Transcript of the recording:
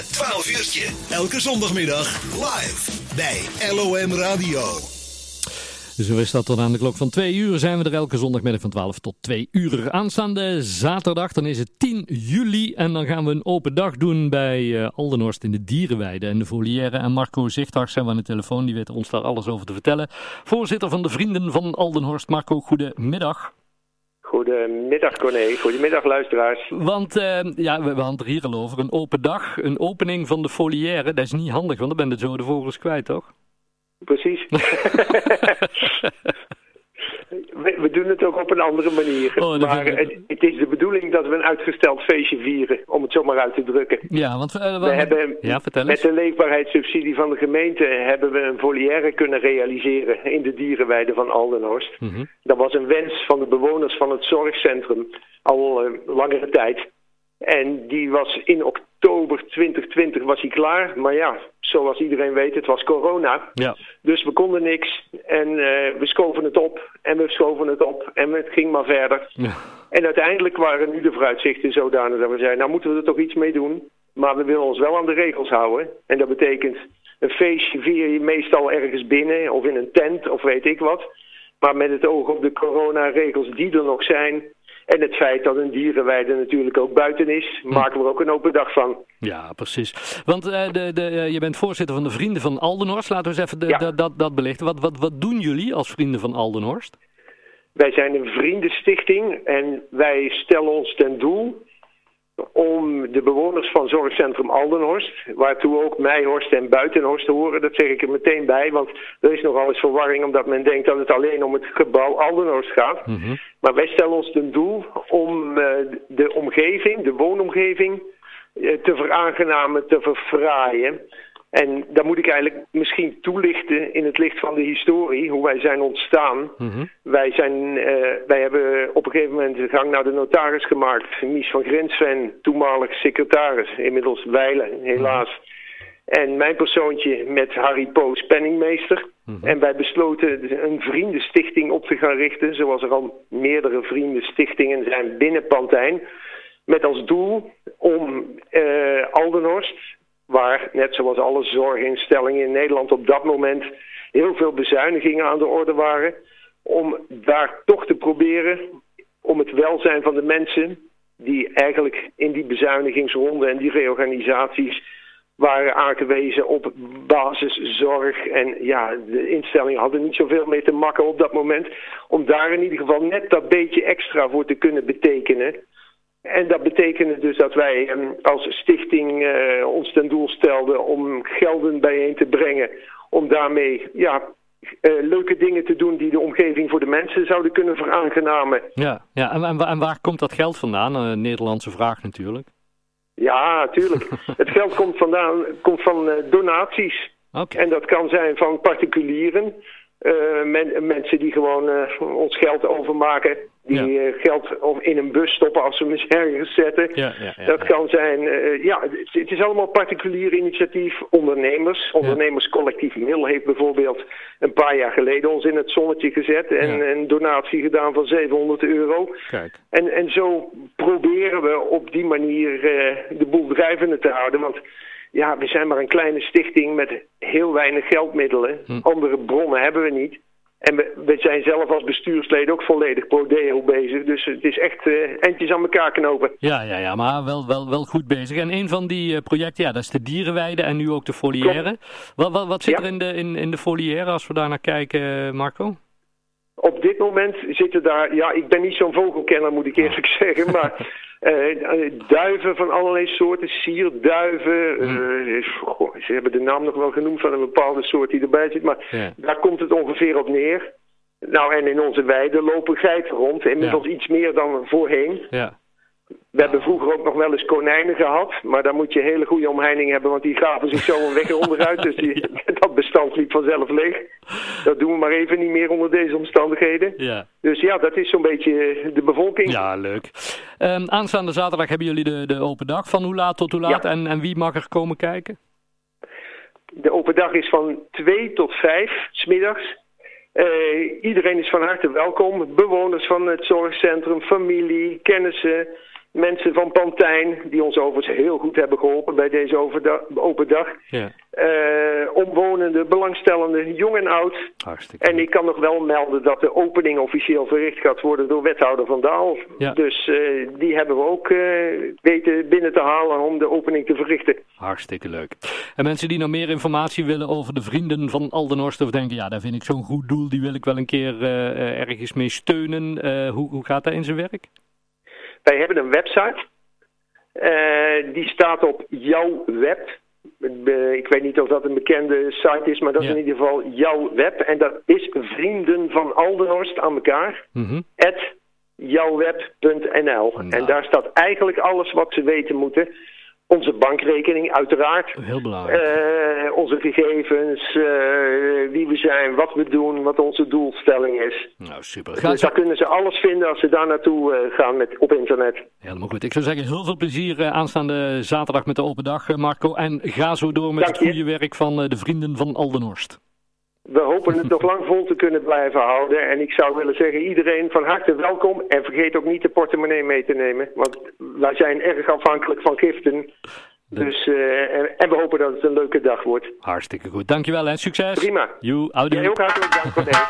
Het 12 uurtje. Elke zondagmiddag live bij LOM Radio. Zo is dat tot aan de klok van 2 uur zijn we er elke zondagmiddag van 12 tot 2 uur. Aanstaande zaterdag, dan is het 10 juli en dan gaan we een open dag doen bij uh, Aldenhorst in de Dierenweide en de Volière. En Marco Zichtdag zijn we aan de telefoon, die weet ons daar alles over te vertellen. Voorzitter van de Vrienden van Aldenhorst. Marco, goedemiddag. Goedemiddag Corné, goedemiddag luisteraars. Want uh, ja, we, we hadden het hier al over, een open dag, een opening van de foliaire, dat is niet handig, want dan ben je zo de vogels kwijt, toch? Precies. we, we, doen het ook op een andere manier. Oh, maar het, het, is de bedoeling dat we een uitgesteld feestje vieren, om het zo maar uit te drukken. Ja, want uh, we hebben ja, met de leefbaarheidssubsidie van de gemeente hebben we een volière kunnen realiseren in de dierenweide van Aldenhorst. Mm -hmm. Dat was een wens van de bewoners van het zorgcentrum al uh, langere tijd. En die was in oktober 2020 was hij klaar. Maar ja, zoals iedereen weet, het was corona. Ja. Dus we konden niks. En uh, we schoven het op. En we schoven het op. En het ging maar verder. Ja. En uiteindelijk waren nu de vooruitzichten zodanig dat we zeiden... nou moeten we er toch iets mee doen. Maar we willen ons wel aan de regels houden. En dat betekent... een feestje vier je meestal ergens binnen... of in een tent of weet ik wat. Maar met het oog op de coronaregels die er nog zijn... En het feit dat een dierenweide natuurlijk ook buiten is, maken we er ook een open dag van. Ja, precies. Want uh, de, de, uh, je bent voorzitter van de Vrienden van Aldenhorst. Laten we eens even de, ja. de, dat, dat belichten. Wat, wat, wat doen jullie als Vrienden van Aldenhorst? Wij zijn een vriendenstichting en wij stellen ons ten doel om de bewoners van zorgcentrum Aldenhorst, waartoe ook Meijhorst en Buitenhorst horen, dat zeg ik er meteen bij, want er is nogal eens verwarring omdat men denkt dat het alleen om het gebouw Aldenhorst gaat. Mm -hmm. Maar wij stellen ons ten doel om uh, de omgeving, de woonomgeving, uh, te veraangenamen, te verfraaien. En dan moet ik eigenlijk misschien toelichten in het licht van de historie, hoe wij zijn ontstaan. Mm -hmm. Wij, zijn, uh, wij hebben op een gegeven moment de gang naar de notaris gemaakt. Mies van Grinsven, toenmalig secretaris, inmiddels wijlen, helaas. Mm -hmm. En mijn persoontje met Harry Poos, penningmeester. Mhm. Mm -hmm. En wij besloten een vriendenstichting op te gaan richten, zoals er al meerdere vriendenstichtingen zijn binnen Pantijn. Met als doel om uh, Aldenhorst, waar, net zoals alle zorginstellingen in Nederland op dat moment, heel veel bezuinigingen aan de orde waren, om daar toch te proberen om het welzijn van de mensen, die eigenlijk in die bezuinigingsronde en die reorganisaties waren aangewezen op basiszorg. En ja, de instellingen hadden niet zoveel mee te makken op dat moment. Om daar in ieder geval net dat beetje extra voor te kunnen betekenen. En dat betekende dus dat wij um, als stichting uh, ons ten doel stelden om gelden bijeen te brengen. Om daarmee ja, uh, leuke dingen te doen die de omgeving voor de mensen zouden kunnen veraangenamen. Ja, ja. En, en, en waar komt dat geld vandaan? Een Nederlandse vraag natuurlijk. Ja, natuurlijk. het geld komt, vandaan, komt van uh, donaties. Okay. En dat kan zijn van particulieren. Uh, men, mensen die gewoon uh, ons geld overmaken. Die ja. uh, geld in een bus stoppen als ze hem eens ergens zetten. Ja, ja, ja, dat kan zijn, ja, het, het, is allemaal particulier initiatief. Ondernemers. Ondernemerscollectief Mil heeft bijvoorbeeld een paar jaar geleden ons in het zonnetje gezet. En een donatie gedaan van 700 euro. Kijk. En, en zo proberen we op die manier de boel drijvende te houden. Want ja, we zijn maar een kleine stichting met heel weinig geldmiddelen. Hm. Andere bronnen hebben we niet. En we, we zijn zelf als bestuursleden ook volledig pro deo bezig. Dus het is echt uh, eindjes aan elkaar knopen. Ja, ja, ja maar wel, wel, wel goed bezig. En een van die uh, projecten, ja, dat is de dierenweide en nu ook de foliaire. Wat, wat, wat zit ja. er in de, in, in de foliaire als we daar naar kijken, Marco? Op dit moment zitten daar, ja, ik ben niet zo'n vogelkenner moet ik eerlijk zeggen, maar duiven van allerlei soorten, sierduiven, Hmm. uh, goh, ze hebben de naam nog wel genoemd van een bepaalde soort die erbij zit, maar ja. daar komt het ongeveer op neer. Nou, en in onze weide lopen geiten rond, inmiddels ja. iets meer dan voorheen. Ja. We hebben vroeger ook nog wel eens konijnen gehad, maar daar moet je hele goede omheining hebben, want die gaven zich zo een weg onderuit, dus die, dat bestand liep vanzelf leeg. Dat doen we maar even niet meer onder deze omstandigheden. Ja. Dus ja, dat is zo'n beetje de bevolking. Ja, leuk. Um, aanstaande zaterdag hebben jullie de, de open dag. Van hoe laat tot hoe laat ja. en, en wie mag er komen kijken? De open dag is van 2 tot 5, smiddags. Uh, iedereen is van harte welkom. Bewoners van het zorgcentrum, familie, kennissen. Mensen van Pantijn, die ons overigens heel goed hebben geholpen bij deze open dag. Ja. Uh, omwonenden, belangstellenden, jong en oud. Hartstikke. En ik kan nog wel melden dat de opening officieel verricht gaat worden door wethouder Van Daal. Ja. Dus uh, die hebben we ook uh, weten binnen te halen om de opening te verrichten. Hartstikke leuk. En mensen die nog meer informatie willen over de vrienden van Aldenhorst of denken, ja, daar vind ik zo'n goed doel, die wil ik wel een keer ergens mee steunen. hoe, hoe gaat dat in zijn werk? Wij hebben een website. Uh, die staat op jouw web. Ik weet niet of dat een bekende site is, maar dat is in ieder geval jouw web. En dat is Vrienden van Aldenhorst aan elkaar. Mm jouwweb.nl. En daar staat eigenlijk alles wat ze weten moeten. Onze bankrekening, uiteraard. Heel belangrijk. Uh, onze gegevens, uh, wie we zijn, wat we doen, wat onze doelstelling is. Nou, super. Gaan dus daar kunnen ze alles vinden als ze daar naartoe uh, gaan met, op internet. Helemaal goed. Ik zou zeggen, heel veel plezier aanstaande zaterdag met de open dag, Marco. En ga zo door met het goede werk van de vrienden van Aldenhorst. We hopen het nog lang vol te kunnen blijven houden. En ik zou willen zeggen, iedereen van harte welkom. En vergeet ook niet de portemonnee mee te nemen. Want wij zijn erg afhankelijk van giften. Dus, uh, en, we hopen dat het een leuke dag wordt. Hartstikke goed. Dankjewel en succes. Prima. You, Jij ook hartelijk dank voor deze.